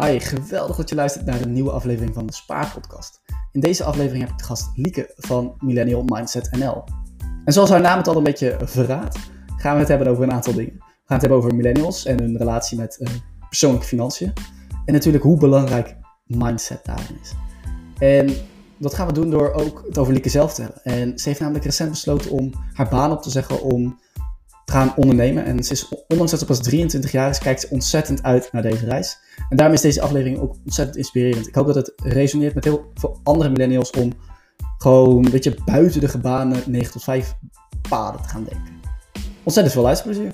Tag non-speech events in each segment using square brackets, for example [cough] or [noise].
Hi, geweldig dat je luistert naar een nieuwe aflevering van de Spaarpodcast. In deze aflevering heb ik de gast Lieke van Millennial Mindset NL. En zoals haar naam het al een beetje verraadt, gaan we het hebben over een aantal dingen. We gaan het hebben over millennials en hun relatie met uh, persoonlijke financiën. En natuurlijk hoe belangrijk mindset daarin is. En dat gaan we doen door ook het over Lieke zelf te hebben. En ze heeft namelijk recent besloten om haar baan op te zeggen om gaan ondernemen. En ze is, ondanks dat ze pas 23 jaar is, kijkt ze ontzettend uit naar deze reis. En daarom is deze aflevering ook ontzettend inspirerend. Ik hoop dat het resoneert met heel veel andere millennials om gewoon een beetje buiten de gebanen 9 tot 5 paden te gaan denken. Ontzettend veel luisterplezier.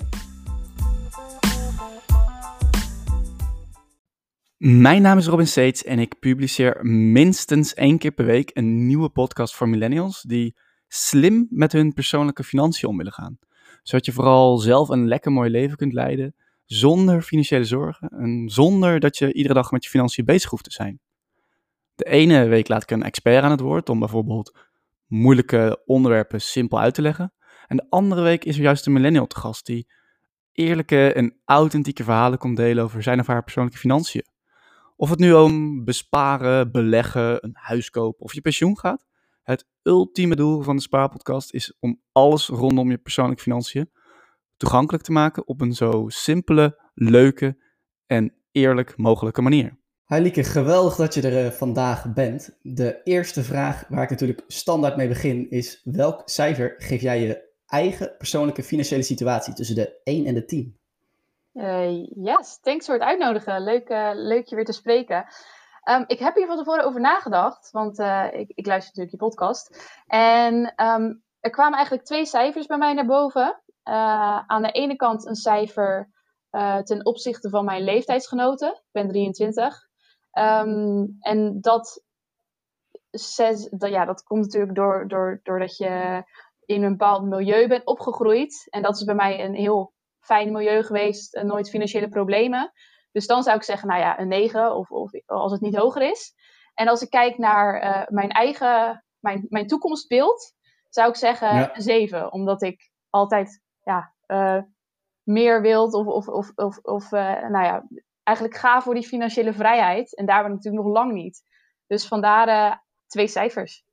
Mijn naam is Robin Seets en ik publiceer minstens één keer per week een nieuwe podcast voor millennials die slim met hun persoonlijke financiën om willen gaan zodat je vooral zelf een lekker mooi leven kunt leiden zonder financiële zorgen en zonder dat je iedere dag met je financiën bezig hoeft te zijn. De ene week laat ik een expert aan het woord om bijvoorbeeld moeilijke onderwerpen simpel uit te leggen. En de andere week is er juist een millennial te gast die eerlijke en authentieke verhalen komt delen over zijn of haar persoonlijke financiën. Of het nu om besparen, beleggen, een huis kopen of je pensioen gaat. Het ultieme doel van de Spaarpodcast is om alles rondom je persoonlijke financiën toegankelijk te maken op een zo simpele, leuke en eerlijk mogelijke manier. Hi Lieke, geweldig dat je er eh, vandaag bent. De eerste vraag waar ik natuurlijk standaard mee begin is: welk cijfer geef jij je eigen persoonlijke financiële situatie tussen de 1 en de 10? Uh, eh, yes, thanks voor het uitnodigen. Leuk, uh, leuk je weer te spreken. Um, ik heb hier van tevoren over nagedacht, want uh, ik, ik, luister natuurlijk je podcast. En um, er kwamen eigenlijk twee cijfers bij mij naar boven. Uh, aan de ene kant een cijfer uh, ten opzichte van mijn leeftijdsgenoten. Ik ben 23. Um, ehm, en dat, zes, ja, dat komt natuurlijk door, door, doordat je in een bepaald milieu bent opgegroeid. En dat is bij mij een heel fijn milieu geweest. nooit financiële problemen. Dus dan zou ik zeggen, nou ja, een 9 of, of als het niet hoger is. En als ik kijk naar uh, mijn eigen, mijn, mijn toekomstbeeld, zou ik zeggen een 7. Omdat ik altijd ja, uh, meer wilt of, of, of, of, of uh, nou ja, eigenlijk ga voor die financiële vrijheid. En daar ben ik natuurlijk nog lang niet. Dus vandaar twee cijfers.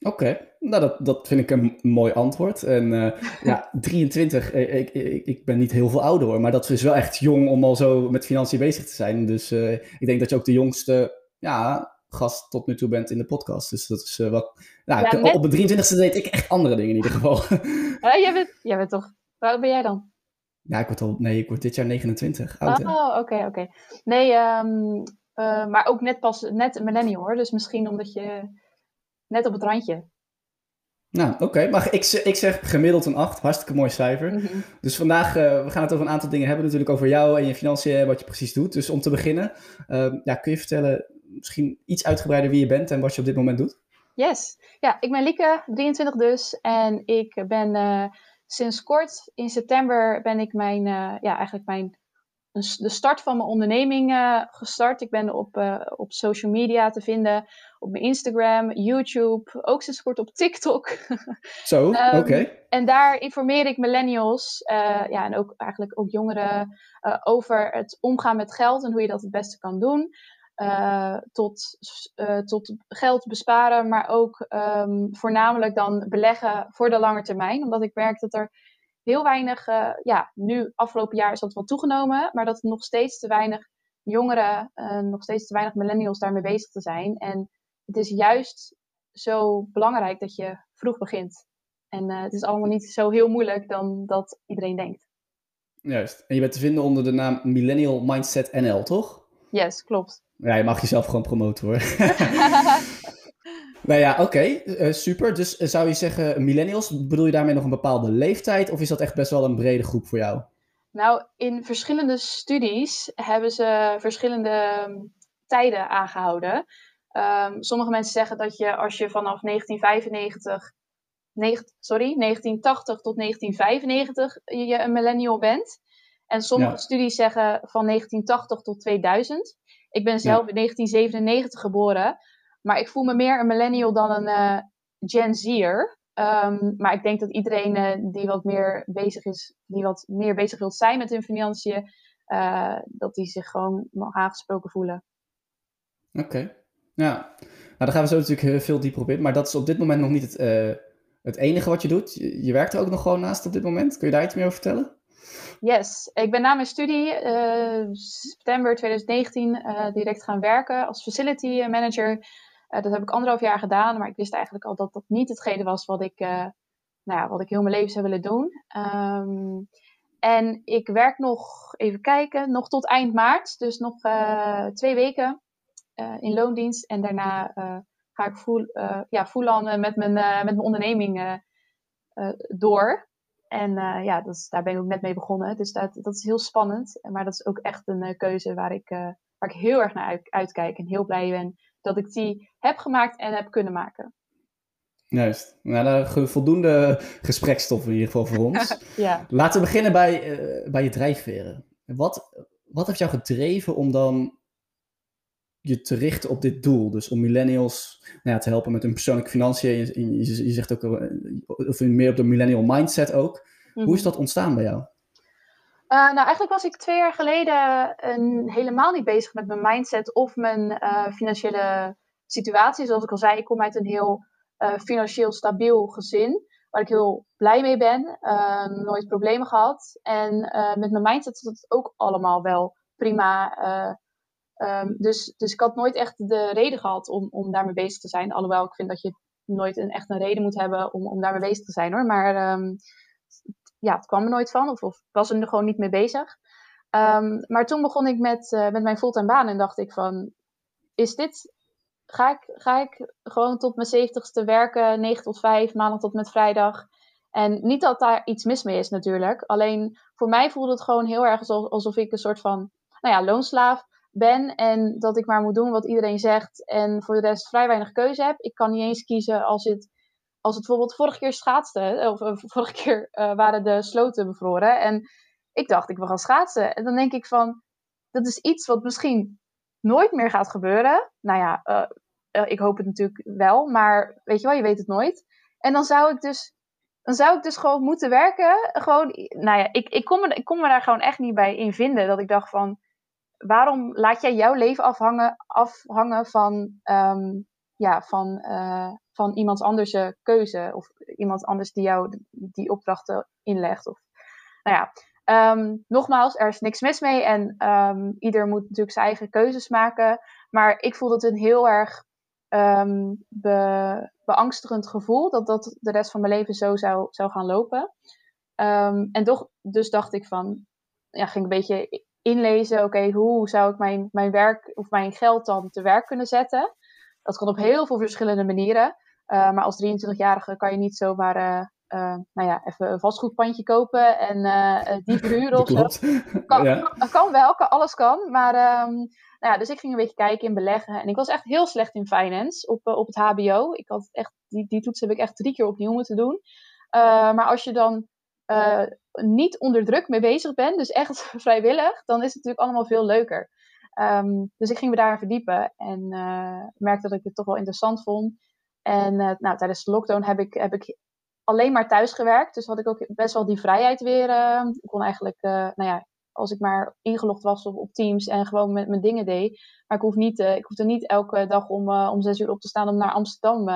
Oké, nou dat, dat vind ik een mooi antwoord. En uh, [laughs] ja, 23, eh, ik, ik, ik, ben niet heel veel ouder hoor, maar dat is wel echt jong om al zo met financiën bezig te zijn. Dus uh, ik denk dat je ook de jongste ja, gast tot nu toe bent in de podcast. Dus dat is uh, wat. Nou, ja. Op de 23e deed ik echt andere dingen in ieder geval. [laughs] jij, bent, jij bent toch. Waar ben jij dan? Ja, ik word al. Nee, ik word dit jaar 29. Oud, oh, oké, oké. Nee, um, maar ook net pas net een millennial hoor. Dus misschien omdat je net op het randje. Nou, oké. Maar ik, ik zeg gemiddeld een 8. Hartstikke mooi cijfer. Mhm. Dus vandaag, uh, we gaan het over een aantal dingen hebben. Natuurlijk over jou en je financiën en wat je precies doet. Dus om te beginnen, uh, ja, kun je vertellen misschien iets uitgebreider wie je bent en wat je op dit moment doet? Yes. Ja, ik ben Lieke, 23 dus. En ik ben uh, sinds kort, in september, ben ik mijn, ja, eigenlijk mijn de start van mijn onderneming gestart. Ik ben op, op social media te vinden, op mijn Instagram, YouTube, ook sinds kort op TikTok. [laughs] Zo, um, oké. En daar informeer ik millennials, uh, ja, en ook eigenlijk ook jongeren, over het omgaan met geld en hoe je dat het beste kan doen. tot, tot geld besparen, maar ook um, voornamelijk dan beleggen voor de lange termijn. Omdat ik merk dat er heel weinig, ja, nu afgelopen jaar is dat wel toegenomen, maar dat nog steeds te weinig jongeren, nog steeds te weinig millennials daarmee bezig te zijn. En het is juist zo belangrijk dat je vroeg begint. En uh, het is allemaal niet zo heel moeilijk dan dat iedereen denkt. Juist. En je bent te vinden onder de naam Millennial Mindset NL, toch? Yes, klopt. Ja, je mag jezelf gewoon promoten hoor. [laughs] Nou ja, oké, eh, super. Dus eh, zou je zeggen millennials, bedoel je daarmee nog een bepaalde leeftijd of is dat echt best wel een brede groep voor jou? Nou, in verschillende studies hebben ze verschillende ehm, tijden aangehouden. Um, sommige mensen zeggen dat je als je vanaf 1995, sorry, 1980 tot 1995 je een millennial bent. En sommige studies zeggen van 1980 tot 2000. Ik ben zelf in 1997 geboren. Maar ik voel me meer een millennial dan een uh, Gen Z'er. Um, maar ik denk dat iedereen uh, die wat meer bezig is, die wat meer bezig wil zijn met hun financiën, dat die zich gewoon aangesproken voelen. Oké, ja. Nou, daar gaan we zo natuurlijk heel veel dieper op in. Maar dat is op dit moment nog niet het, het enige wat je doet. Je, werkt er ook nog gewoon naast op dit moment. Kun je daar iets meer over vertellen? Yes, ik ben na mijn studie uh, september 2019 uh, direct gaan werken als facility manager. Dat heb ik anderhalf jaar gedaan, maar ik wist eigenlijk al dat dat niet hetgene was wat ik, nou ja, wat ik heel mijn leven zou willen doen. Um, en ik werk nog, even kijken, nog tot eind maart, dus nog twee weken in loondienst. En daarna ga ik full, ja, full on met, mijn, met mijn onderneming door. En uh, ja, dat is, daar ben ik ook net mee begonnen. Dus dat, dat is heel spannend. Maar dat is ook echt een uh, keuze waar ik, uh, waar ik heel erg naar uit, uitkijk. En heel blij ben dat ik die heb gemaakt en heb kunnen maken. Juist. Nou, daar voldoende gesprekstof in ieder geval voor ons. [laughs] ja. Laten we beginnen bij, bij je drijfveren. Wat, wat heeft jou gedreven om dan je te richten op dit doel? Dus om millennials nou ja, te helpen met hun persoonlijke financiën. Je, je, je zegt ook of meer op de millennial mindset ook. Hoe is mhm. dat ontstaan bij jou? Uh, nou, eigenlijk was ik twee jaar geleden een, helemaal niet bezig met mijn mindset of mijn uh, financiële situatie. Zoals ik al zei, ik kom uit een heel uh, financieel stabiel gezin, waar ik heel blij mee ben. nooit problemen gehad. En met mijn mindset is het ook allemaal wel prima. Um, dus, dus ik had nooit echt de reden gehad om, om daarmee bezig te zijn. Alhoewel ik vind dat je nooit een, echt een reden moet hebben om, om daarmee bezig te zijn hoor. Maar um, ja, het kwam er nooit van. Of, of was er gewoon niet mee bezig. Um, maar toen begon ik met, uh, met mijn fulltime baan en dacht ik van, is dit, ga ik, ga ik gewoon tot mijn zeventigste werken, 9 tot 5, maandag tot met vrijdag. En niet dat daar iets mis mee is natuurlijk. Alleen voor mij voelde het gewoon heel erg alsof, alsof ik een soort van, nou ja, loonslaaf ben en dat ik maar moet doen wat iedereen zegt en voor de rest vrij weinig keuze heb. Ik kan niet eens kiezen als het, als het bijvoorbeeld vorige keer schaatste, of, of [laughs] vorige keer uh, waren de sloten bevroren en ik dacht ik wil gaan schaatsen. En dan denk ik van, dat is iets wat misschien nooit meer gaat gebeuren. Nou ja, ik hoop het natuurlijk wel, maar weet je wel, je weet het nooit. En dan zou ik dus dan zou ik dus gewoon moeten werken. Gewoon, nou ja, ik, ik, kon me, ik kon me daar gewoon echt niet bij in vinden. Dat ik dacht van, waarom laat jij jouw leven afhangen, afhangen van, um, ja, van, uh, van iemand anders keuze? Of iemand anders die jou die opdrachten inlegt? Of, nou ja, um, nogmaals, er is niks mis mee. En um, ieder moet natuurlijk zijn eigen keuzes maken. Maar ik voel het een heel erg be, beangstigend gevoel dat dat de rest van mijn leven zo zou, zou gaan lopen. en toch, dus dacht ik van, ja, ging een beetje inlezen, oké, hoe zou ik mijn, mijn werk of mijn geld dan te werk kunnen zetten? Dat kan op heel veel verschillende manieren. Uh, maar als 23-jarige kan je niet zomaar uh, uh, nou ja, even een vastgoedpandje kopen en die [laughs] verhuren of zo. [laughs] Kan, ja. kan wel, kan, alles kan. Maar um, nou ja, dus ik ging een beetje kijken in beleggen. En ik was echt heel slecht in finance op, op het HBO. Ik had echt, die, die toets heb ik echt drie keer opnieuw moeten doen. maar als je dan uh, niet onder druk mee bezig ben, dus echt [laughs] vrijwillig, dan is het natuurlijk allemaal veel leuker. Um, dus ik ging me daar verdiepen en uh, merkte dat ik het toch wel interessant vond. En uh, nou, tijdens de lockdown heb ik, heb ik alleen maar thuis gewerkt. Dus had ik ook best wel die vrijheid weer. Uh, ik kon eigenlijk, nou ja, als ik maar ingelogd was op, op Teams en gewoon met mijn dingen deed. Maar ik, hoef niet, ik hoefde niet elke dag om, om zes uur op te staan om naar Amsterdam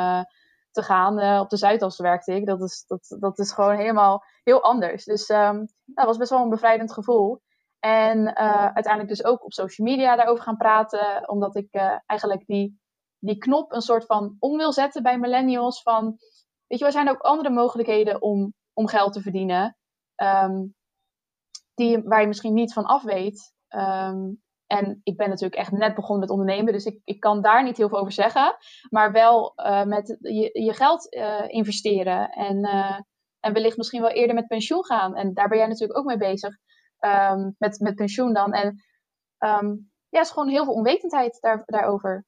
te gaan. Uh, op de Zuidas werkte ik. Dat is, dat, dat is gewoon helemaal heel anders. Dus um, dat was best wel een bevrijdend gevoel. En uh, uiteindelijk dus ook op social media daarover gaan praten. Omdat ik uh, eigenlijk die, die knop een soort van om wil zetten bij millennials. Van, weet je, er zijn ook andere mogelijkheden om, om geld te verdienen. Um, die, waar je misschien niet van af weet. Um, en ik ben natuurlijk echt net begonnen met ondernemen, dus ik, ik kan daar niet heel veel over zeggen. Maar wel uh, met je, je geld uh, investeren en, uh, en wellicht misschien wel eerder met pensioen gaan. En daar ben jij natuurlijk ook mee bezig, um, met, met pensioen dan. En um, ja, is gewoon heel veel onwetendheid daar, daarover.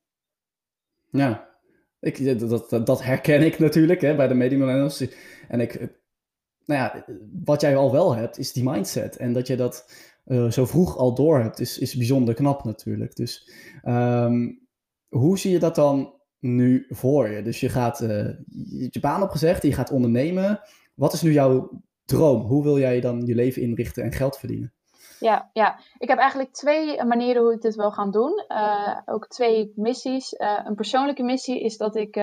Ja, ik, dat, dat, herken ik natuurlijk hè, bij de mediumillennials. En ik, nou ja, wat jij al wel hebt, is die mindset. En dat je dat uh, zo vroeg al door hebt, is, is bijzonder knap natuurlijk. Dus um, hoe zie je dat dan nu voor je? Dus je gaat uh, je, baan opgezegd, je gaat ondernemen. Wat is nu jouw droom? Hoe wil jij dan je leven inrichten en geld verdienen? Ja, ja, ik heb eigenlijk twee manieren hoe ik dit wil gaan doen. Uh, ook twee missies. Een persoonlijke missie is dat ik,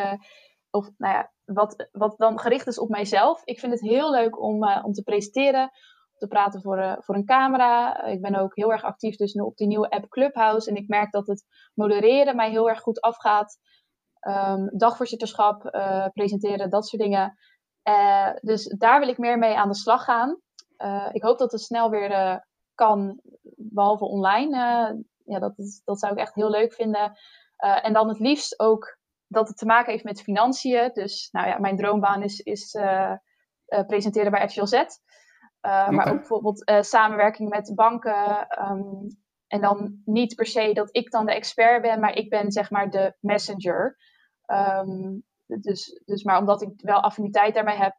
of nou ja, wat, wat dan gericht is op mijzelf. Ik vind het heel leuk om, om te presenteren, te praten voor, voor een camera. Ik ben ook heel erg actief dus nu op die nieuwe app Clubhouse. En ik merk dat het modereren mij heel erg goed afgaat. Um, dagvoorzitterschap, presenteren, dat soort dingen. dus daar wil ik meer mee aan de slag gaan. ik hoop dat het snel weer kan, behalve online. Uh, ja, dat, dat zou ik echt heel leuk vinden. Uh, en dan het liefst ook dat het te maken heeft met financiën. Dus nou ja, mijn droombaan is, is uh, presenteren bij RTL Z. Okay. Maar ook bijvoorbeeld samenwerking met banken. Um, en dan niet per se dat ik dan de expert ben, maar ik ben zeg maar de messenger. Um, dus, dus maar omdat ik wel affiniteit daarmee heb,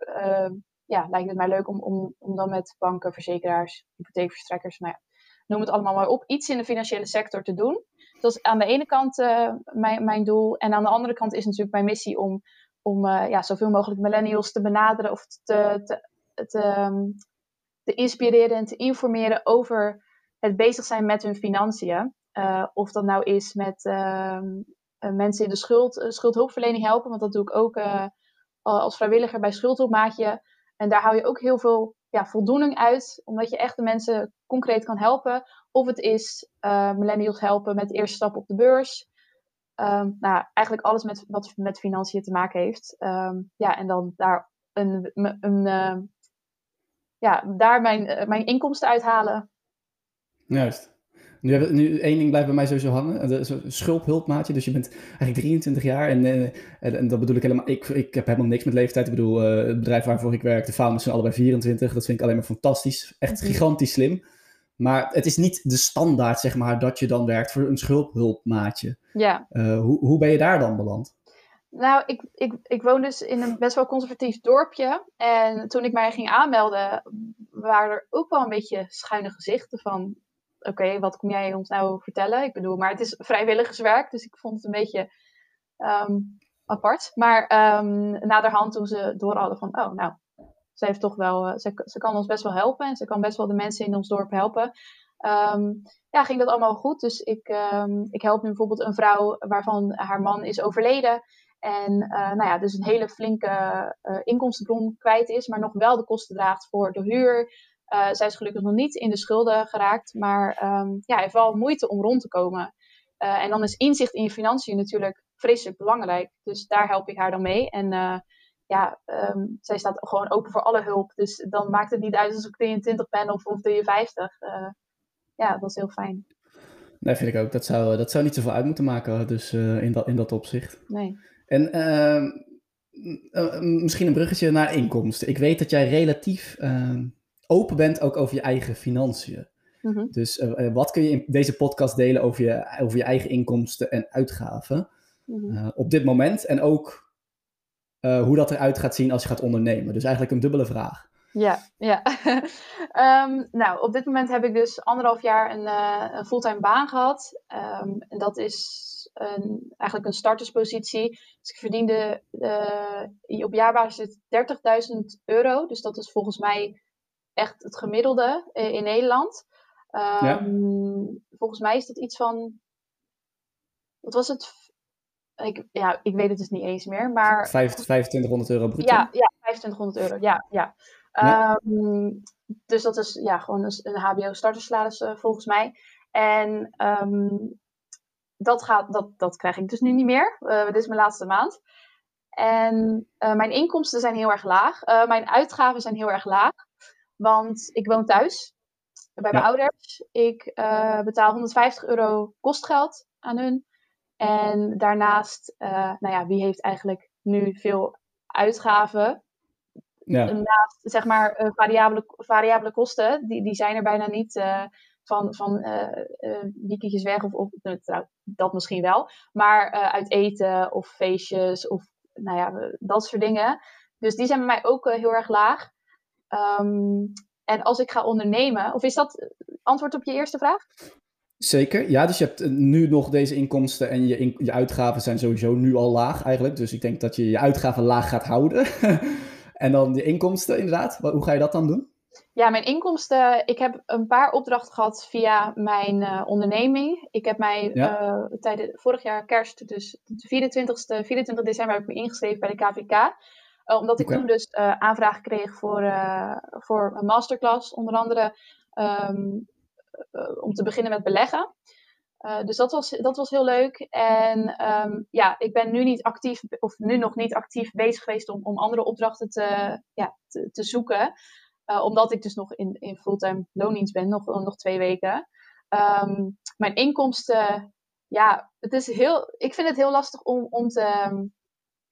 ja, lijkt het mij leuk om, om, om dan met banken, verzekeraars, hypotheekverstrekkers, nou ja, noem het allemaal maar op, iets in de financiële sector te doen. Dat is aan de ene kant uh, mijn, mijn doel. En aan de andere kant is natuurlijk mijn missie om, om uh, ja, zoveel mogelijk millennials te benaderen of te, te, te, um, te inspireren en te informeren over het bezig zijn met hun financiën. Uh, of dat nou is met ehm, mensen in de schuld, schuldhulpverlening helpen, want dat doe ik ook als vrijwilliger bij Schuldhulpmaatje. En daar haal je ook heel veel ja, voldoening uit, omdat je echt de mensen concreet kan helpen. Of het is millennials helpen met de eerste stap op de beurs. Um, nou, eigenlijk alles met, wat met financiën te maken heeft. Um, ja, en dan daar, een, een, een ja, daar mijn, uh, mijn inkomsten uithalen. Juist. Nu, nu één ding blijft bij mij sowieso hangen. Schulphulpmaatje. Dus je bent eigenlijk 23 jaar. En, en, en, dat bedoel ik helemaal. Ik, ik heb helemaal niks met leeftijd. Ik bedoel, uh, het bedrijf waarvoor ik werk, de founders zijn allebei 24. Dat vind ik alleen maar fantastisch. Echt mhm. gigantisch slim. Maar het is niet de standaard, zeg maar, dat je dan werkt voor een schulphulpmaatje. Ja. Uh, hoe, hoe ben je daar dan beland? Nou, ik, ik, ik woon dus in een best wel conservatief dorpje. En toen ik mij ging aanmelden, waren er ook wel een beetje schuine gezichten van oké, wat kom jij ons nou vertellen? Ik bedoel, maar het is vrijwilligerswerk, dus ik vond het een beetje um, apart. Maar um, naderhand toen ze door hadden van, oh, nou, ze heeft toch wel, uh, ze, ze kan ons best wel helpen en ze kan best wel de mensen in ons dorp helpen. Um, ja, ging dat allemaal goed. Dus ik, ik help nu bijvoorbeeld een vrouw waarvan haar man is overleden. En uh, nou ja, dus een hele flinke uh, inkomstenbron kwijt is, maar nog wel de kosten draagt voor de huur, uh, zij is gelukkig nog niet in de schulden geraakt, maar um, ja, heeft wel moeite om rond te komen. En dan is inzicht in je financiën natuurlijk vreselijk belangrijk. Dus daar help ik haar dan mee. En ja, um, zij staat gewoon open voor alle hulp. Dus dan maakt het niet uit als ik 23 ben of, of 53. ja, dat is heel fijn. Nee, vind ik ook. Dat zou, dat zou niet zoveel uit moeten maken, dus in, dat, in dat opzicht. Nee. En ehm, misschien een bruggetje naar inkomsten. Ik weet dat jij relatief open bent ook over je eigen financiën. Mm-hmm. Dus uh, wat kun je in deze podcast delen over je, over je eigen inkomsten en uitgaven uh, op dit moment? En ook hoe dat eruit gaat zien als je gaat ondernemen. Dus eigenlijk een dubbele vraag. Ja, ja. um, [laughs] nou, op dit moment heb ik dus anderhalf jaar een, een fulltime baan gehad. Um, en dat is een, eigenlijk een starterspositie. Dus ik verdiende op jaarbasis 30.000 euro. Dus dat is volgens mij echt het gemiddelde in Nederland. Um, ja. Volgens mij is dat iets van. Wat was het? Ik, ja, ik weet het dus niet eens meer. Maar, 2500 euro bruto? Ja, ja 2500 euro. Ja, ja. ja. Um, dus dat is ja, gewoon een, een HBO-startersalaris uh, volgens mij. En um, dat, gaat, dat, dat krijg ik dus nu niet meer. Uh, dit is mijn laatste maand. En uh, mijn inkomsten zijn heel erg laag. mijn uitgaven zijn heel erg laag. Want ik woon thuis bij mijn ouders. Ik betaal 150 euro kostgeld aan hun. En daarnaast, nou ja, wie heeft eigenlijk nu veel uitgaven? Ja. Naast, zeg maar, variabele, variabele kosten, die, die zijn er bijna niet van, van weekendjes weg of, nou, dat misschien wel. Maar uit eten of feestjes of nou ja, dat soort dingen. Dus die zijn bij mij ook heel erg laag. Um, en als ik ga ondernemen, of is dat antwoord op je eerste vraag? Zeker, ja. Dus je hebt nu nog deze inkomsten en je, je uitgaven zijn sowieso nu al laag eigenlijk. Dus ik denk dat je je uitgaven laag gaat houden. [laughs] en dan de inkomsten inderdaad. Hoe ga je dat dan doen? Ja, mijn inkomsten. Ik heb een paar opdrachten gehad via mijn uh, onderneming. Ik heb mij ja. uh, tijdens vorig jaar kerst, dus de 24, 24 december, heb ik me ingeschreven bij de KVK. Uh, omdat ik okay. toen dus aanvragen kreeg voor, voor een masterclass, onder andere um, om te beginnen met beleggen. dus dat was, dat was heel leuk. En um, ja, ik ben nu niet actief, of nu nog niet actief bezig geweest om, om andere opdrachten te, ja, te, te zoeken. Uh, omdat ik dus nog in, in fulltime loondienst ben, nog, nog twee weken. Um, mijn inkomsten, ja, het is heel, ik vind het heel lastig om, om, te,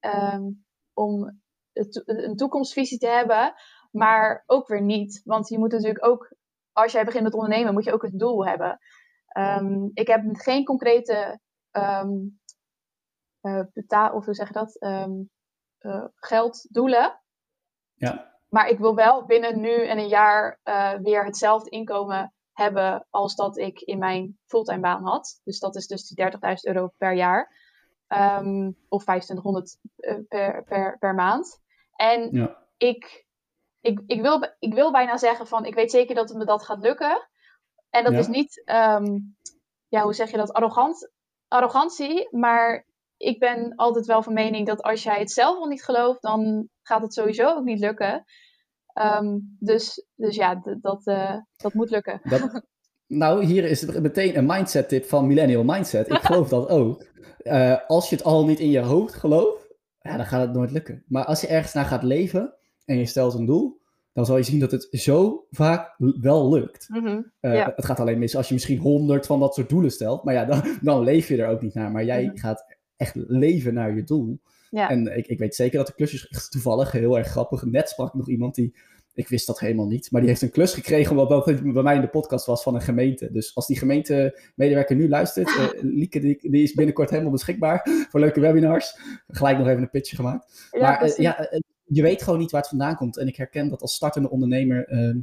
um, om een toekomstvisie te hebben, maar ook weer niet. Want je moet natuurlijk ook, als jij begint met ondernemen, moet je ook het doel hebben. Um, ik heb geen concrete uh, betaal, of hoe zeg je dat, uh, gelddoelen. Ja. Maar ik wil wel binnen nu en een jaar uh, weer hetzelfde inkomen hebben als dat ik in mijn fulltime baan had. Dus dat is dus die 30.000 euro per jaar. Um, of 2500 uh, per, per, per maand. En ja. ik, ik, ik, wil, ik wil bijna zeggen van, ik weet zeker dat me dat gaat lukken. En dat Ja. is niet, um, ja, hoe zeg je dat, arrogant, arrogantie. Maar ik ben altijd wel van mening dat als jij het zelf al niet gelooft, dan gaat het sowieso ook niet lukken. Um, dus, dus ja, dat, uh, dat moet lukken. Dat, nou, hier is het meteen een mindset tip van Millennial Mindset. Ik geloof dat [laughs] ook. Uh, als je het al niet in je hoofd gelooft, ja, dan gaat het nooit lukken. Maar als je ergens naar gaat leven en je stelt een doel, dan zal je zien dat het zo vaak wel lukt. Uh, Ja. Het gaat alleen mis als je misschien honderd van dat soort doelen stelt. Maar ja, dan, dan leef je er ook niet naar. Maar jij Mhm. gaat echt leven naar je doel. Ja. En ik, ik weet zeker dat de klusjes echt toevallig heel erg grappig. Net sprak nog iemand die, ik wist dat helemaal niet, maar die heeft een klus gekregen dat bij mij in de podcast was van een gemeente. Dus als die gemeentemedewerker nu luistert, uh, Lieke die, die is binnenkort helemaal beschikbaar [laughs] voor leuke webinars. Gelijk nog even een pitchje gemaakt. Ja, maar uh, precies. ja, uh, je weet gewoon niet waar het vandaan komt. En ik herken dat als startende ondernemer. ehm,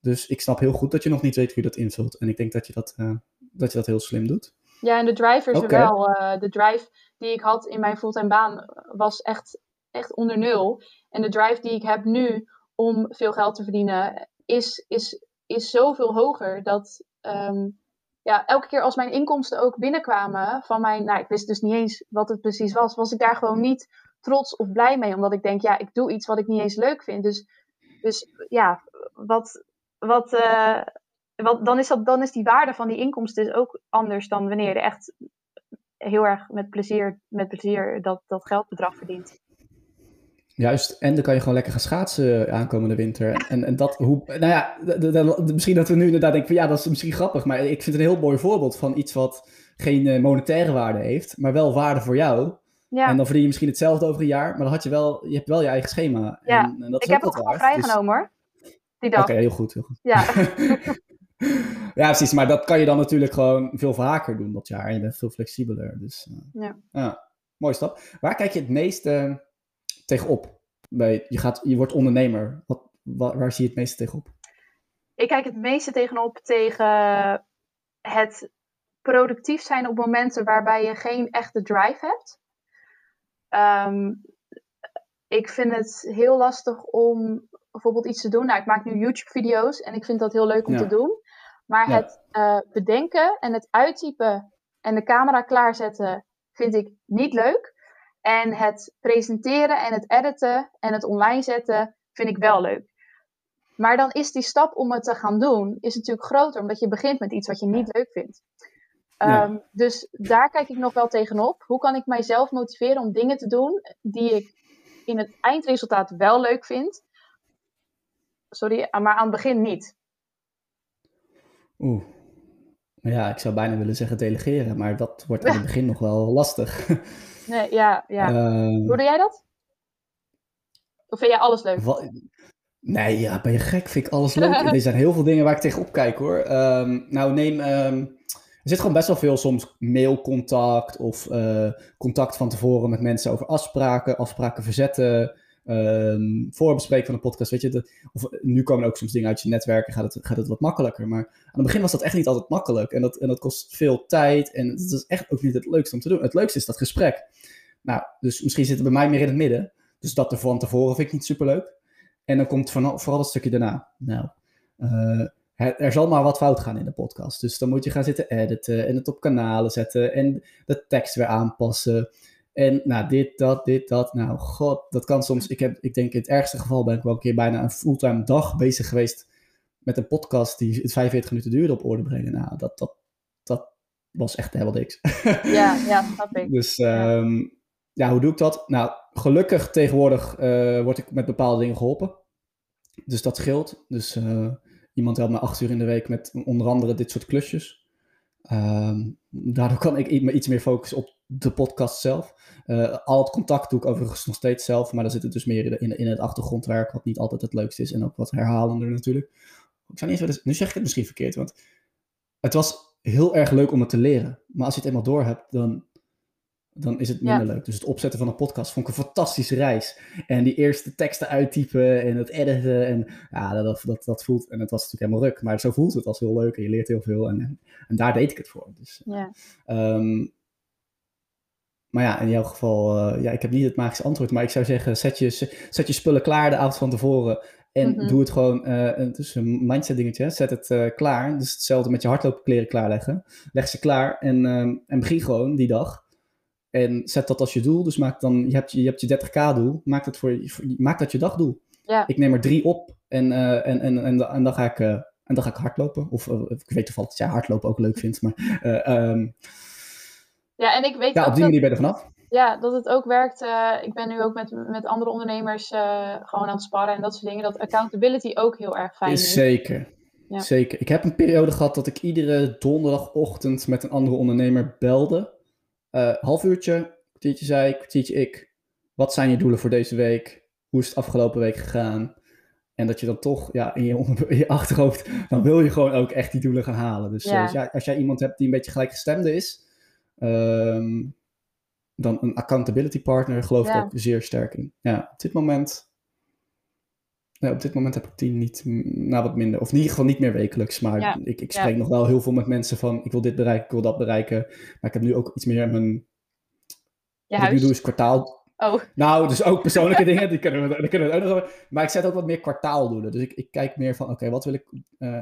dus ik snap heel goed dat je nog niet weet hoe je dat invult. En ik denk dat je dat, eh, dat, je dat heel slim doet. Ja, en de driver is er wel. eh, de drive die ik had in mijn fulltime baan was echt, echt onder nul. En de drive die ik heb nu om veel geld te verdienen is, is, is zoveel hoger dat ehm, ja, elke keer als mijn inkomsten ook binnenkwamen van mijn, nou ik wist dus niet eens wat het precies was, was ik daar gewoon niet trots of blij mee. Omdat ik denk, ja, ik doe iets wat ik niet eens leuk vind. Dus, dus ja, wat, wat, eh, wat, dan, is dat, dan is die waarde van die inkomsten dus ook anders dan wanneer je echt heel erg met plezier, met plezier dat, dat geldbedrag verdient. Juist, en dan kan je gewoon lekker gaan schaatsen aankomende winter. En, en dat, hoe, nou ja, misschien dat we nu inderdaad denken van ja, dat is misschien grappig. Maar ik vind het een heel mooi voorbeeld van iets wat geen uh, monetaire waarde heeft, maar wel waarde voor jou. Ja, En dan verdien je misschien hetzelfde over een jaar, maar dan had je wel, je hebt wel je eigen schema. Ja, en, en dat is ik heb het gewoon. Dus- vrijgenomen hoor. Die Oké, dag. heel goed, heel goed. Ja. [laughs] ja, precies. Maar dat kan je dan natuurlijk gewoon veel vaker doen dat jaar. En je bent veel flexibeler. Dus uh, Ja. mooie stap. Waar kijk je het meest uh, tegenop? Bij, je, gaat, je wordt ondernemer. Wat, waar, waar zie je het meeste tegenop? Ik kijk het meeste tegenop tegen het productief zijn op momenten waarbij je geen echte drive hebt. Um, ik vind het heel lastig om bijvoorbeeld iets te doen. Nou, ik maak nu YouTube-video's en ik vind dat heel leuk om Ja. te doen. Maar Ja. het uh, bedenken en het uittypen en de camera klaarzetten vind ik niet leuk. En het presenteren en het editen en het online zetten vind ik wel leuk. Maar dan is die stap om het te gaan doen, is natuurlijk groter, omdat je begint met iets wat je niet leuk vindt. Ja. Um, dus daar kijk ik nog wel tegenop. Hoe kan ik mijzelf motiveren om dingen te doen die ik in het eindresultaat wel leuk vind? Sorry, maar aan het begin niet. Oeh. Ja, ik zou bijna willen zeggen delegeren, maar dat wordt aan het begin nog wel lastig. [laughs] Nee, ja, ja. Uh, Hoe doe jij dat? Of vind jij alles leuk? Wat, nee, ja, ben je gek? Vind ik alles leuk. [laughs] er zijn heel veel dingen waar ik tegenop kijk hoor. Um, nou, neem. Um, er zit gewoon best wel veel soms mailcontact of uh, contact van tevoren met mensen over afspraken, afspraken verzetten, um, voorbespreken van een podcast. Weet je, de, of nu komen ook soms dingen uit je netwerk en gaat het, gaat het wat makkelijker. Maar aan het begin was dat echt niet altijd makkelijk en dat, en dat kost veel tijd en het is echt ook niet het leukste om te doen. Het leukste is dat gesprek. Nou, dus misschien zit het bij mij meer in het midden. Dus dat er van tevoren vind ik niet superleuk. En dan komt vooral het stukje daarna. Nou, uh, er zal maar wat fout gaan in de podcast. Dus dan moet je gaan zitten editen en het op kanalen zetten en de tekst weer aanpassen. En nou, dit, dat, dit, dat. Nou, god, dat kan soms. Ik, heb, ik denk in het ergste geval ben ik wel een keer bijna een fulltime dag bezig geweest met een podcast die 45 minuten duurde op orde brengen. Nou, dat, dat, dat was echt helemaal niks. [laughs] Ja, ja, snap ik. dus um, ja, hoe doe ik dat? Nou, gelukkig tegenwoordig uh, word ik met bepaalde dingen geholpen. Dus dat scheelt. Dus uh, iemand helpt me acht uur in de week met onder andere dit soort klusjes. Um, daardoor kan ik me iets meer focussen op de podcast zelf. Uh, al het contact doe ik overigens nog steeds zelf, maar dan zit het dus meer in, in het achtergrondwerk, wat niet altijd het leukste is en ook wat herhalender natuurlijk. Ik zou niet eens, nu zeg ik het misschien verkeerd, want het was heel erg leuk om het te leren. Maar als je het eenmaal door hebt, dan dan is het minder leuk. Dus het opzetten van een podcast vond ik een fantastische reis. En die eerste teksten uittypen en het editen. En ja, dat, dat, dat voelt. En het was natuurlijk helemaal ruk. Maar zo voelt het als heel leuk en je leert heel veel. En, en, daar deed ik het voor. Dus, ja. Um, maar ja, in jouw geval, uh, ja, ik heb niet het magische antwoord. Maar ik zou zeggen, zet je, zet je spullen klaar de avond van tevoren. En mm -hmm. doe het gewoon, uh, het is een mindset dingetje, zet het uh, klaar. Dus hetzelfde met je hardloopkleren klaarleggen. Leg ze klaar en, um, en begin gewoon die dag. En zet dat als je doel. Dus maak dan, je hebt je, je, hebt je 30k doel. Maak dat, voor, maak dat je dagdoel. Ja. Ik neem er drie op en, en, en, en, en, dan ga ik, en dan ga ik hardlopen. Of ik weet toevallig dat jij hardlopen ook leuk vindt. Maar, um, ja, en ik weet ja, op die manier ben je er vanaf. Ja, dat het ook werkt. ik ben nu ook met, met andere ondernemers gewoon aan het sparren en dat soort dingen. Dat accountability ook heel erg fijn is. Zeker. Ja. Zeker. Ik heb een periode gehad dat ik iedere donderdagochtend met een andere ondernemer belde. Uh, half uurtje, kwartiertje zij, kwartiertje ik. Wat zijn je doelen voor deze week? Hoe is het afgelopen week gegaan? En dat je dan toch ja, in, je, in je achterhoofd, dan wil je gewoon ook echt die doelen gaan halen. Dus, ja. dus ja, als jij iemand hebt die een beetje gelijkgestemde is, um, dan een accountability partner geloof ja. ik ook zeer sterk in. Ja, op dit moment Nee, op dit moment heb ik die niet, nou wat minder. Of in ieder geval niet meer wekelijks. Maar Ja, ik, ik ja. spreek nog wel heel veel met mensen van, ik wil dit bereiken, ik wil dat bereiken. Maar ik heb nu ook iets meer mijn, wat ik nu doe is kwartaal. Oh, Nou, dus ook persoonlijke [laughs] dingen, die kunnen we, die kunnen we ook nog. Maar ik zet ook wat meer kwartaaldoelen. Dus ik, ik kijk meer van, oké, wat wil ik... eh,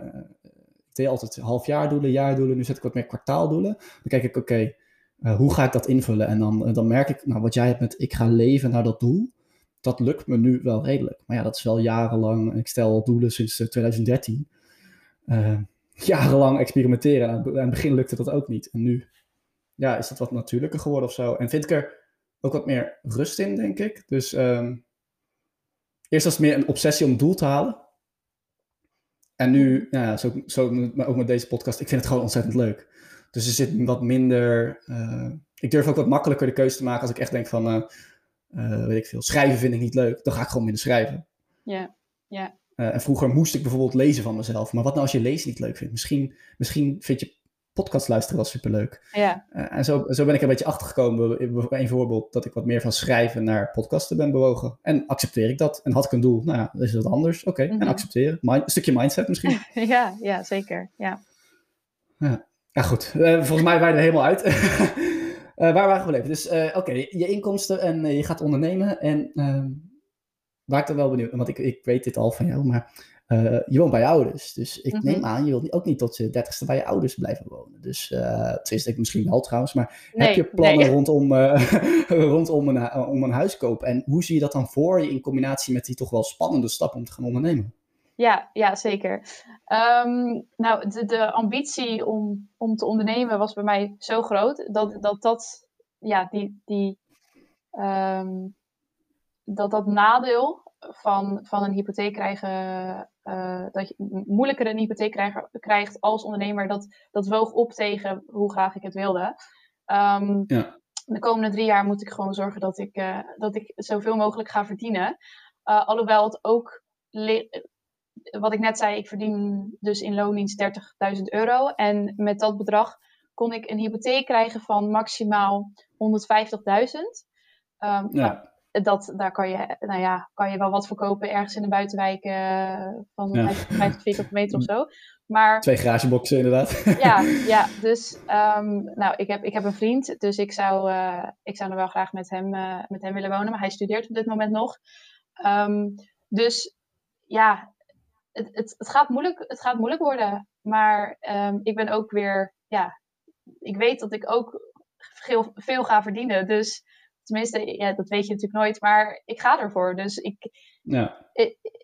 ik deed altijd halfjaardoelen, jaardoelen. Nu zet ik wat meer kwartaaldoelen. Dan kijk ik, oké, eh, hoe ga ik dat invullen? En dan, eh, dan merk ik, nou, wat jij hebt met, ik ga leven naar dat doel. Dat lukt me nu wel redelijk. Maar ja, dat is wel jarenlang. Ik stel doelen sinds eh, 2013. Eh, jarenlang experimenteren. En aan, het- aan het begin lukte dat ook niet. En nu ja, is dat wat natuurlijker geworden of zo. En vind ik er ook wat meer rust in, denk ik. Dus ehm, eerst was het meer een obsessie om een doel te halen. En nu, nou ja, zo, zo maar ook met deze podcast, ik vind het gewoon ontzettend leuk. Dus er zit wat minder. eh, ik durf ook wat makkelijker de keuze te maken als ik echt denk van, eh, eh, weet ik veel, schrijven vind ik niet leuk. Dan ga ik gewoon minder schrijven. ja. Ja. En vroeger moest ik bijvoorbeeld lezen van mezelf. Maar wat nou als je lezen niet leuk vindt? Misschien, misschien vind je podcast luisteren wel superleuk. Ja. En zo, zo ben ik een beetje achtergekomen. Een voorbeeld dat ik wat meer van schrijven naar podcasten ben bewogen. En accepteer ik dat. En had ik een doel, nou ja, is het anders. Oké, Mhm. en accepteren. Mind- een stukje mindset misschien. [laughs] ja, ja, zeker. Ja. Ja, goed. Eh, volgens mij waren we er helemaal uit. [laughs] Eh, waar waren we gebleven? Dus, eh, oké, je inkomsten en je gaat ondernemen. En ehm, waar ik dan wel benieuwd, want ik, ik weet dit al van jou, maar je woont bij je ouders. Dus ik Mhm. neem aan, je wilt ook niet tot je dertigste bij je ouders blijven wonen. Dus, uh, tenminste, ik misschien wel trouwens, maar Nee, heb je plannen nee. rondom, [laughs] rondom een, om een huis kopen? En hoe zie je dat dan voor je in combinatie met die toch wel spannende stap om te gaan ondernemen? Ja, ja, zeker. Ehm, nou, de, de ambitie om, om te ondernemen was bij mij zo groot dat dat, dat ja, die, die, ehm, dat, dat nadeel van, van een hypotheek krijgen, eh, dat je moeilijker een hypotheek krijgen, krijgt als ondernemer, dat, dat woog op tegen hoe graag ik het wilde. Ehm, Ja. De komende drie jaar moet ik gewoon zorgen dat ik, eh, dat ik zoveel mogelijk ga verdienen. Eh, alhoewel het ook wat ik net zei, ik verdien dus in loondienst 30.000 euro. En met dat bedrag kon ik een hypotheek krijgen van maximaal 150.000. Ehm, Ja, dat, daar kan je, nou ja, kan je wel wat verkopen ergens in de buitenwijk eh, van Ja. 50, 50 vierkante meter of zo. Maar twee garageboxen inderdaad. ja, ja, dus ehm, nou, ik, heb, ik heb een vriend, dus ik zou, eh, ik zou nog wel graag met hem, eh, met hem willen wonen, maar hij studeert op dit moment nog. Ehm, dus ja, het, het, het, gaat moeilijk, het gaat moeilijk worden. Maar ehm, ik ben ook weer, ja, ik weet dat ik ook veel, veel ga verdienen. Dus tenminste, ja, dat weet je natuurlijk nooit, maar ik ga ervoor. Dus ik, ja,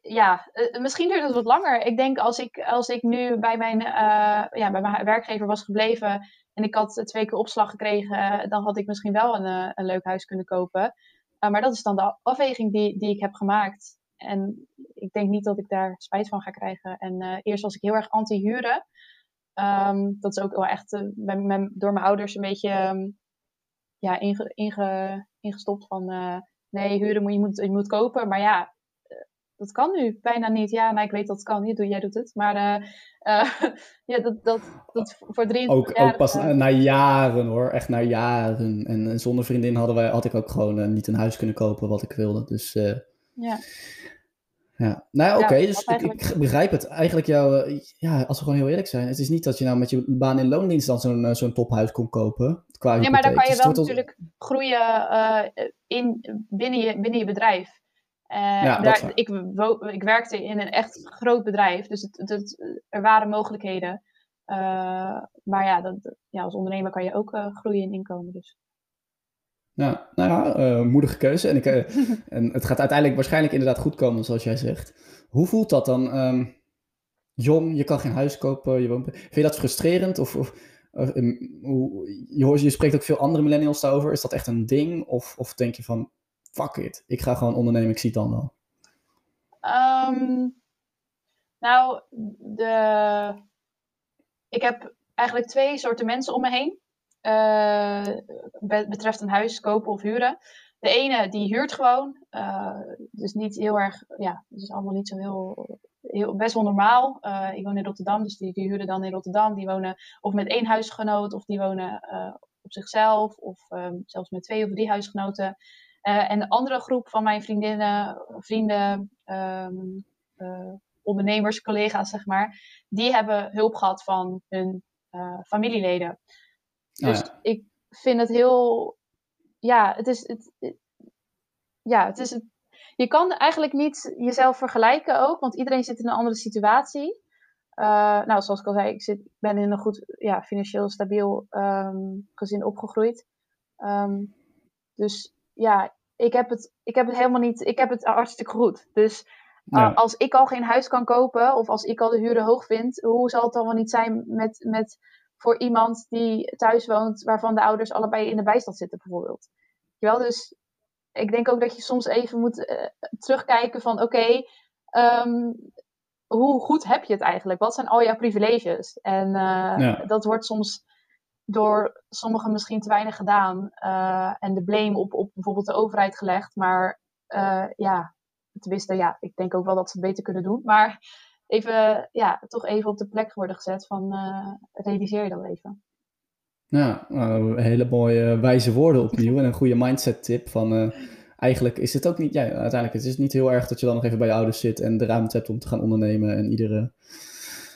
ja eh, misschien duurt het wat langer. Ik denk als ik, als ik nu bij mijn, uh, ja, bij mijn werkgever was gebleven en ik had twee keer opslag gekregen, dan had ik misschien wel een, eh, een leuk huis kunnen kopen. maar dat is dan de afweging die, die ik heb gemaakt. En ik denk niet dat ik daar spijt van ga krijgen. En eerst was ik heel erg anti-huren. Ehm, dat is ook wel echt door mijn ouders een beetje ehm, ja, inge, inge, ingestopt van uh, nee, huren moet je, moet, je moet kopen. Maar ja, eh, dat kan nu bijna niet. Ja, nou, ik weet dat het kan. niet jij doet het. Maar uh, [laughs] ja, dat, dat, dat voor drie Ook, ook pas na jaren hoor. Echt na jaren. En, en, zonder vriendin hadden wij, had ik ook gewoon niet een huis kunnen kopen wat ik wilde. Dus ja. Ja, nou ja, oké, dus ik, ik, begrijp het. Eigenlijk jouw, eh, ja, als we gewoon heel eerlijk zijn, het is niet dat je nou met je baan in loondienst dan zo'n eh, zo'n tophuis kon kopen. Qua nee, maar dan kan je wel natuurlijk groeien uh, in, binnen, je, binnen je bedrijf. Uh, ja, daar, ik, ik werkte in een echt groot bedrijf, dus het, het, er waren mogelijkheden. maar ja, dat, ja, als ondernemer kan je ook groeien in inkomen. Dus. Ja, nou ja, uh, moedige keuze. En, ik, uh, [laughs] en het gaat uiteindelijk waarschijnlijk inderdaad goed komen, zoals jij zegt. Hoe voelt dat dan? Um, jong, je kan geen huis kopen, je woont... Vind je dat frustrerend? Of, of uh, hoe, je, hoort, je spreekt ook veel andere millennials daarover. Is dat echt een ding? Of, of denk je van, fuck it, ik ga gewoon ondernemen, ik zie het dan wel? Um, nou, de... ik heb eigenlijk twee soorten mensen om me heen. Uh, betreft een huis kopen of huren. De ene die huurt gewoon. Uh, dus niet heel erg, ja, het is allemaal niet zo heel, heel best wel normaal. Uh, ik woon in Rotterdam, dus die, die huren dan in Rotterdam. Die wonen of met één huisgenoot, of die wonen op zichzelf, of um, zelfs met twee of drie huisgenoten. en de andere groep van mijn vriendinnen, vrienden, um, ondernemers, collega's, zeg maar, die hebben hulp gehad van hun familieleden. Ah, dus ik vind het heel. Ja, het is. Het, ja, het is. Het, je kan eigenlijk niet jezelf vergelijken ook, want iedereen zit in een andere situatie. Uh, nou, zoals ik al zei, ik zit, ben in een goed, ja, financieel stabiel um, gezin opgegroeid. Um, dus ja, ik heb, het, ik heb het helemaal niet. Ik heb het hartstikke goed. Dus uh, als ik al geen huis kan kopen, of als ik al de huren hoog vind, hoe zal het dan wel niet zijn met, met voor iemand die thuis woont, waarvan de ouders allebei in de bijstand zitten, bijvoorbeeld. Wel, dus ik denk ook dat je soms even moet uh, terugkijken van oké, ehm, hoe goed heb je het eigenlijk? Wat zijn al jouw privileges? En uh, dat wordt soms door sommigen misschien te weinig gedaan uh, en de blame op, op bijvoorbeeld de overheid gelegd. Maar ja, tenminste, ja, ik denk ook wel dat ze het beter kunnen doen. Maar even, ja, toch even op de plek worden gezet van uh, realiseer je dan even. Ja, nou, hele mooie wijze woorden opnieuw en een goede mindset tip van uh, eigenlijk is het ook niet, ja, uiteindelijk het is het niet heel erg dat je dan nog even bij je ouders zit en de ruimte hebt om te gaan ondernemen en iedere...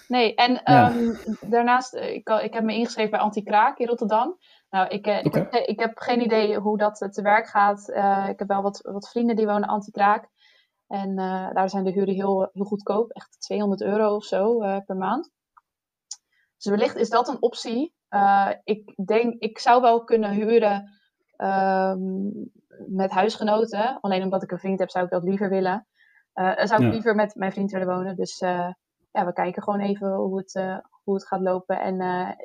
Nee, en ja. um, daarnaast, eh, ik, ik heb me ingeschreven bij Anti-Kraak in Rotterdam. Nou, ik, ik, heb, ik heb geen idee hoe dat te werk gaat. Uh, ik heb wel wat, wat vrienden die wonen Anti-Kraak. En uh, daar zijn de huren heel, heel goedkoop, echt 200 euro of zo uh, per maand. Dus wellicht is dat een optie. Uh, ik denk, ik zou wel kunnen huren um, met huisgenoten. Alleen omdat ik een vriend heb, zou ik dat liever willen. zou ik liever met mijn vriend willen wonen. Dus ja, we kijken gewoon even hoe het, hoe het gaat lopen. En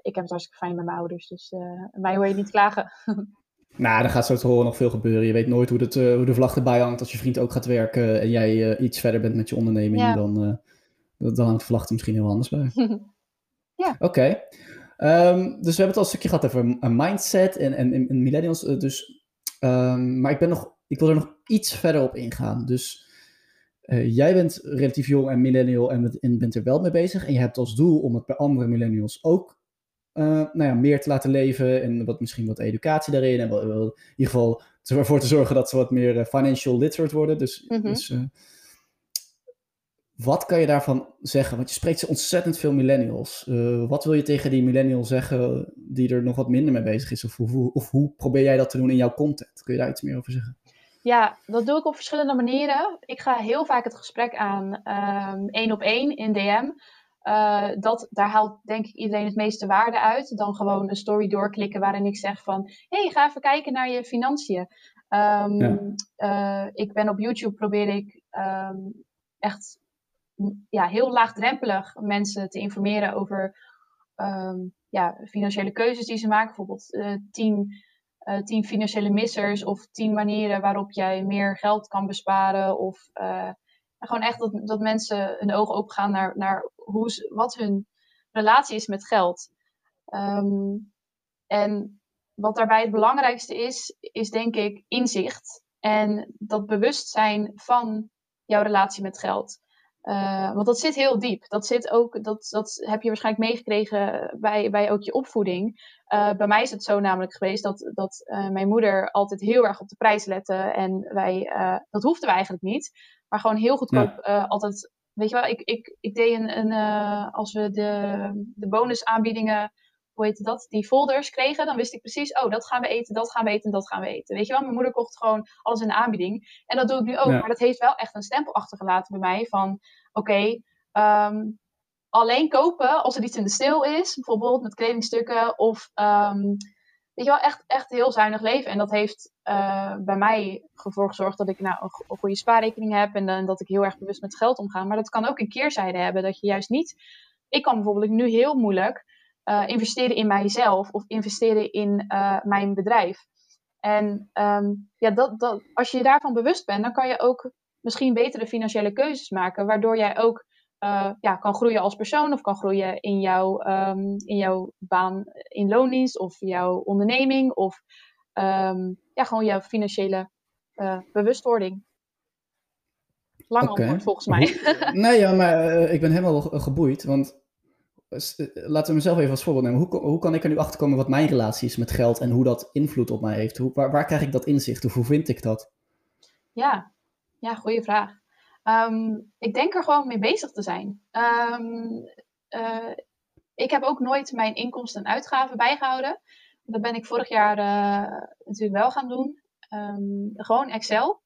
ik heb het hartstikke fijn met mijn ouders. Dus mij hoor je niet klagen. [laughs] Nou, er gaat zo te horen nog veel gebeuren. Je weet nooit hoe, het, uh, hoe de vlag erbij hangt als je vriend ook gaat werken en jij uh, iets verder bent met je onderneming. Dan, uh, dan hangt de vlag er misschien heel anders bij. [laughs] ja. Oké. Okay. Um, dus we hebben het al een stukje gehad over een mindset en, en, en millennials. dus, um, maar ik, ben nog, ik wil er nog iets verder op ingaan. Dus jij bent relatief jong en millennial en, en bent er wel mee bezig. En je hebt als doel om het bij andere millennials ook uh, nou ja, meer te laten leven en wat, misschien wat educatie daarin. En wel, in ieder geval ervoor te zorgen dat ze wat meer uh, financial literate worden. Dus, mm -hmm. dus uh, wat kan je daarvan zeggen? Want je spreekt zo ontzettend veel millennials. wat wil je tegen die millennial zeggen die er nog wat minder mee bezig is? Of, of, of, hoe probeer jij dat te doen in jouw content? Kun je daar iets meer over zeggen? Ja, dat doe ik op verschillende manieren. Ik ga heel vaak het gesprek aan um, één op één in DM. Uh, dat, daar haalt denk ik iedereen het meeste waarde uit. Dan gewoon een story doorklikken waarin ik zeg van... hey, ga even kijken naar je financiën. Um, ja. uh, ik ben op YouTube, probeer ik um, echt ja, heel laagdrempelig mensen te informeren over ja, financiële keuzes die ze maken. Bijvoorbeeld uh, tien, tien financiële missers of tien manieren waarop jij meer geld kan besparen. Of gewoon echt dat, dat mensen hun ogen opengaan naar, naar hoe, wat hun relatie is met geld. Um, en wat daarbij het belangrijkste is, is denk ik inzicht. En dat bewustzijn van jouw relatie met geld. Uh, want dat zit heel diep. Dat, zit ook, dat, dat heb je waarschijnlijk meegekregen bij, bij ook je opvoeding. Uh, bij mij is het zo namelijk geweest dat, dat uh, mijn moeder altijd heel erg op de prijs lette. En wij, dat hoefden we eigenlijk niet. Maar gewoon heel goedkoop ja. altijd. Weet je wel, ik, ik, ik deed een. een als we de, de bonusaanbiedingen hoe heet dat, die folders kregen, dan wist ik precies, oh, dat gaan we eten, dat gaan we eten, dat gaan we eten. Weet je wel, mijn moeder kocht gewoon alles in de aanbieding. En dat doe ik nu ook, ja. maar dat heeft wel echt een stempel achtergelaten bij mij van, oké, okay, um, alleen kopen als er iets in de stil is, bijvoorbeeld met kledingstukken, of um, weet je wel, echt, echt heel zuinig leven. En dat heeft uh, bij mij ervoor gezorgd dat ik nou een goede spaarrekening heb en, en dat ik heel erg bewust met geld omga. Maar dat kan ook een keerzijde hebben, dat je juist niet... Ik kan bijvoorbeeld nu heel moeilijk uh, investeren in mijzelf of investeren in mijn bedrijf. En um, ja, dat, dat, als je je daarvan bewust bent, dan kan je ook misschien betere financiële keuzes maken, waardoor jij ook uh, ja, kan groeien als persoon of kan groeien in jouw, um, in jouw baan in loondienst of jouw onderneming of um, ja, gewoon jouw financiële bewustwording. Lang okay. antwoord volgens mij. nee, ja, maar ik ben helemaal geboeid, want laten we mezelf even als voorbeeld nemen. Hoe, hoe kan ik er nu achter komen wat mijn relatie is met geld en hoe dat invloed op mij heeft? Hoe, waar, waar krijg ik dat inzicht? Hoe vind ik dat? Ja, ja goede vraag. Um, ik denk er gewoon mee bezig te zijn. Um, uh, ik heb ook nooit mijn inkomsten en uitgaven bijgehouden. Dat ben ik vorig jaar uh, natuurlijk wel gaan doen. Um, gewoon Excel.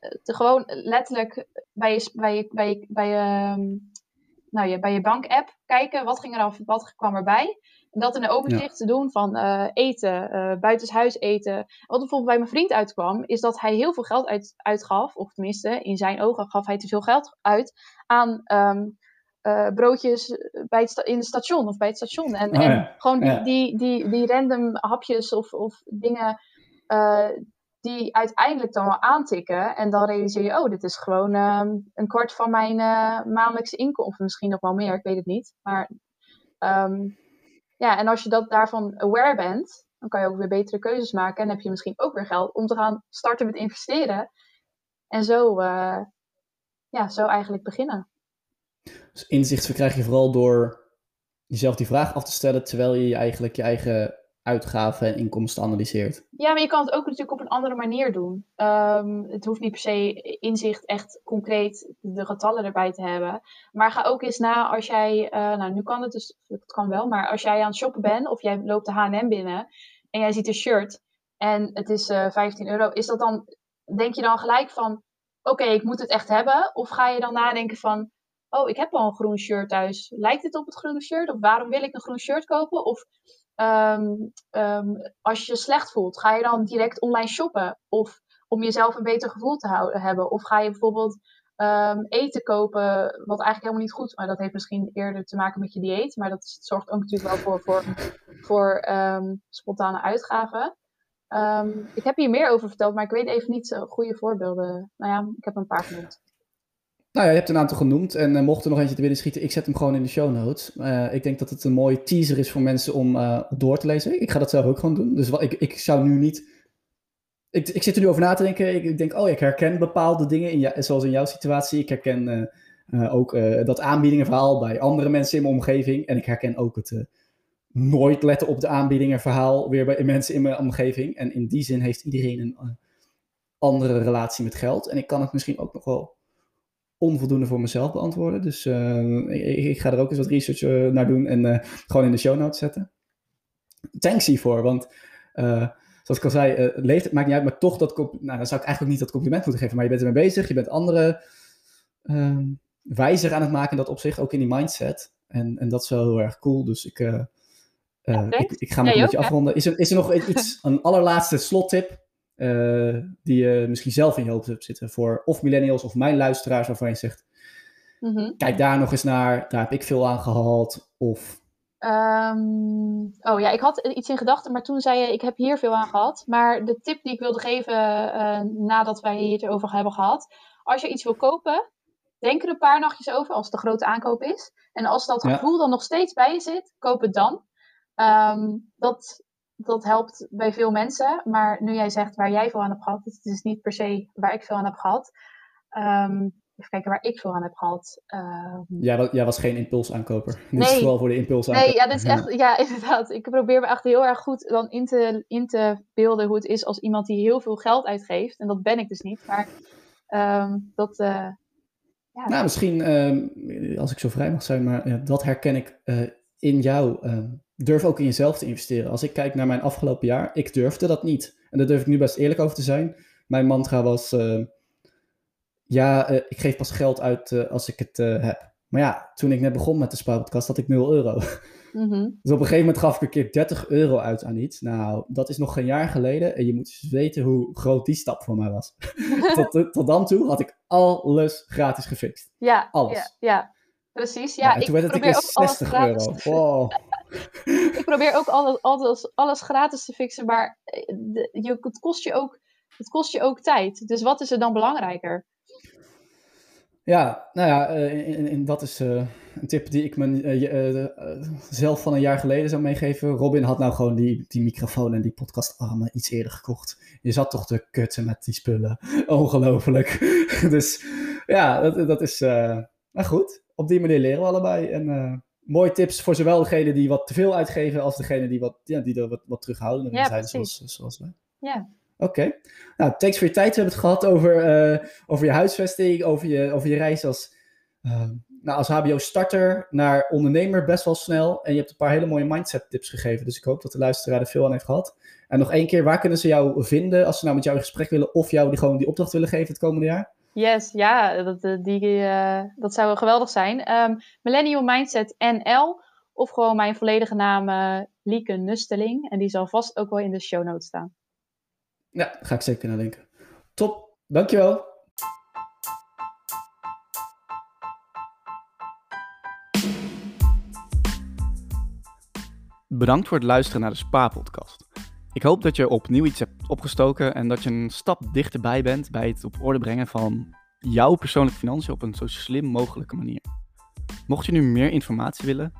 Uh, gewoon letterlijk bij je, bij je, bij je, bij je nou, je, bij je bank-app kijken wat ging er af, wat kwam erbij. Dat in een overzicht te doen van uh, eten, uh, buitenshuis eten. Wat bijvoorbeeld bij mijn vriend uitkwam, is dat hij heel veel geld uit, uitgaf, of tenminste in zijn ogen gaf hij te veel geld uit aan um, uh, broodjes bij het in het station of bij het station. En, oh, en ja. gewoon die, ja. die, die, die random hapjes of, of dingen die uiteindelijk dan wel aantikken. En dan realiseer je, oh, dit is gewoon um, een kwart van mijn maandelijkse inkomen. Misschien nog wel meer, ik weet het niet. Maar um, ja, en als je dat daarvan aware bent, dan kan je ook weer betere keuzes maken. En heb je misschien ook weer geld om te gaan starten met investeren. En zo, uh, ja, zo eigenlijk beginnen. Dus inzicht verkrijg je vooral door jezelf die vraag af te stellen, terwijl je eigenlijk je eigen uitgaven en inkomsten analyseert. Ja, maar je kan het ook natuurlijk op een andere manier doen. Um, het hoeft niet per se inzicht echt concreet de getallen erbij te hebben. Maar ga ook eens na als jij, uh, nou nu kan het dus, het kan wel, maar als jij aan het shoppen bent of jij loopt de H&M binnen en jij ziet een shirt en het is uh, 15 euro, is dat dan, denk je dan gelijk van, oké, ik moet het echt hebben? Of ga je dan nadenken van, oh, ik heb al een groen shirt thuis. Lijkt het op het groene shirt? Of waarom wil ik een groen shirt kopen? Of um, um, als je je slecht voelt, ga je dan direct online shoppen? Of om jezelf een beter gevoel te houden, hebben? Of ga je bijvoorbeeld um, eten kopen, wat eigenlijk helemaal niet goed is, maar dat heeft misschien eerder te maken met je dieet, maar dat zorgt ook natuurlijk wel voor, voor, voor spontane uitgaven. ik heb hier meer over verteld, maar ik weet even niet goede voorbeelden. Nou ja, ik heb een paar genoemd. Nou ja, je hebt een aantal genoemd. En uh, mocht er nog eentje te binnen schieten, ik zet hem gewoon in de show notes. Uh, ik denk dat het een mooie teaser is voor mensen om uh, door te lezen. Ik ga dat zelf ook gewoon doen. Dus ik, ik zou nu niet... Ik, ik zit er nu over na te denken. Ik, ik denk, oh, ik herken bepaalde dingen, in zoals in jouw situatie. Ik herken ook dat aanbiedingenverhaal bij andere mensen in mijn omgeving. En ik herken ook het nooit letten op de aanbiedingenverhaal weer bij mensen in mijn omgeving. En in die zin heeft iedereen een andere relatie met geld. En ik kan het misschien ook nog wel onvoldoende voor mezelf beantwoorden. Dus uh, ik, ik, ga er ook eens wat research naar doen en uh, gewoon in de show notes zetten. Thanks hiervoor, want uh, zoals ik al zei, uh, leeftijd maakt niet uit, maar toch dat, nou, dan zou ik eigenlijk ook niet dat compliment moeten geven, maar je bent ermee bezig, je bent andere uh, wijzer aan het maken in dat opzicht, ook in die mindset. En, en dat is wel heel erg cool, dus ik, uh, ik, ik, ga me een beetje afronden. Is er, is er nog iets, [laughs] een allerlaatste slottip die je misschien zelf in je hoofd hebt zitten voor of millennials of mijn luisteraars waarvan je zegt, mm kijk daar nog eens naar, daar heb ik veel aan gehad, of Um, oh ja, ik had iets in gedachten, maar toen zei je, ik heb hier veel aan gehad. Maar de tip die ik wilde geven uh, nadat wij hier over hebben gehad. Als je iets wil kopen, denk er een paar nachtjes over als het een grote aankoop is. En als dat gevoel dan nog steeds bij je zit, koop het dan. Um, dat, dat helpt bij veel mensen. Maar nu jij zegt waar jij veel aan hebt gehad, het is niet per se waar ik veel aan heb gehad. Um, Even kijken waar ik veel aan heb gehad. Uh, jij, jij, was geen impulsaankoper. [laughs] Nee. Dus vooral voor de impulsaankoper. Nee, ja, dat is echt, ja, [laughs] inderdaad. Ik probeer me echt heel erg goed dan in te, in te beelden hoe het is als iemand die heel veel geld uitgeeft. En dat ben ik dus niet. Maar um, dat. Uh, ja, nou, misschien, als ik zo vrij mag zijn, maar ja, dat herken ik uh, in jou. Durf ook in jezelf te investeren. Als ik kijk naar mijn afgelopen jaar, ik durfde dat niet. En daar durf ik nu best eerlijk over te zijn. Mijn mantra was ja, uh, ik geef pas geld uit uh, als ik het heb. Maar ja, toen ik net begon met de spaarpodcast had ik 0 euro. Mm -hmm. Dus op een gegeven moment gaf ik een keer 30 euro uit aan iets. Nou, dat is nog geen jaar geleden. En je moet eens weten hoe groot die stap voor mij was. [laughs] tot, tot dan toe had ik alles gratis gefixt. Ja, alles. Ja, ja. precies. Ja, ja, toen werd het een keer 60 euro. Wow. Ik probeer ook alles, alles, alles gratis te fixen, maar de, je, het, kost je ook, het kost je ook tijd. Dus wat is er dan belangrijker? Ja, nou ja, en, dat is uh, een tip die ik me zelf van een jaar geleden zou meegeven. Robin had nou gewoon die, die microfoon en die podcastarmen iets eerder gekocht. Je zat toch te kutten met die spullen. [laughs] Ongelooflijk. [laughs] dus ja, dat, dat is nou goed. Op die manier leren we allebei. En mooie tips voor zowel degene die wat te veel uitgeven als degene die, wat, ja, die er wat, wat terughoudender ja, zijn, zoals, zoals wij. Ja. Oké. Nou, thanks voor je tijd. We hebben het gehad over, uh, over je huisvesting, over je, over je reis als, uh, nou, als HBO-starter naar ondernemer best wel snel. En je hebt een paar hele mooie mindset-tips gegeven. Dus ik hoop dat de luisteraar er veel aan heeft gehad. En nog één keer, waar kunnen ze jou vinden als ze nou met jou in gesprek willen of jou die, gewoon die opdracht willen geven het komende jaar? Yes, ja, dat, eh, die, uh, dat zou geweldig zijn. Um, Millennial Mindset NL of gewoon mijn volledige naam uh, Lieke Nusteling. En die zal vast ook wel in de show notes staan. Ja, ga ik zeker naar denken. Top, dankjewel. Bedankt voor het luisteren naar de Spa-podcast. Ik hoop dat je opnieuw iets hebt opgestoken en dat je een stap dichterbij bent bij het op orde brengen van jouw persoonlijke financiën op een zo slim mogelijke manier. Mocht je nu meer informatie willen,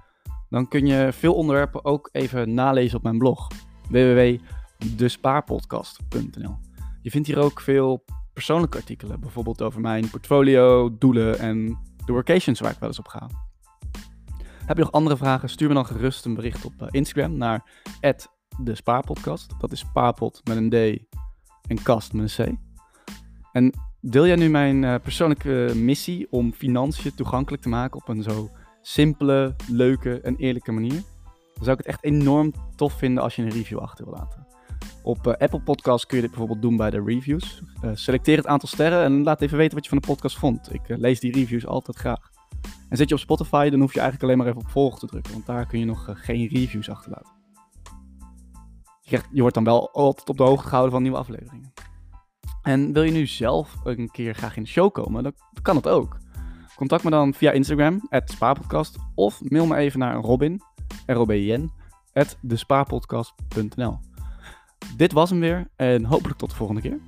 dan kun je veel onderwerpen ook even nalezen op mijn blog www despaarpodcast.nl. Je vindt hier ook veel persoonlijke artikelen, bijvoorbeeld over mijn portfolio, doelen en de workations waar ik wel eens op ga. Heb je nog andere vragen? Stuur me dan gerust een bericht op eh, Instagram naar de Spaarpodcast. Dat is spaarpot met een D en kast met een C. En deel jij nu mijn uh, persoonlijke missie om financiën toegankelijk te maken op een zo simpele, leuke en eerlijke manier? Dan zou ik het echt enorm tof vinden als je een review achter wil laten. Op uh, Apple Podcasts kun je dit bijvoorbeeld doen bij de reviews. Uh, selecteer het aantal sterren en laat even weten wat je van de podcast vond. Ik lees die reviews altijd graag. En zit je op Spotify, dan hoef je eigenlijk alleen maar even op volgen te drukken, want daar kun je nog geen reviews achterlaten. Je, wordt dan wel altijd op de hoogte gehouden van nieuwe afleveringen. En wil je nu zelf een keer graag in de show komen, dan kan het ook. Contact me dan via Instagram, spaarpodcast, of mail me even naar Robin, R-O-B-I-N, at despaarpodcast.nl. Dit was hem weer en hopelijk tot de volgende keer.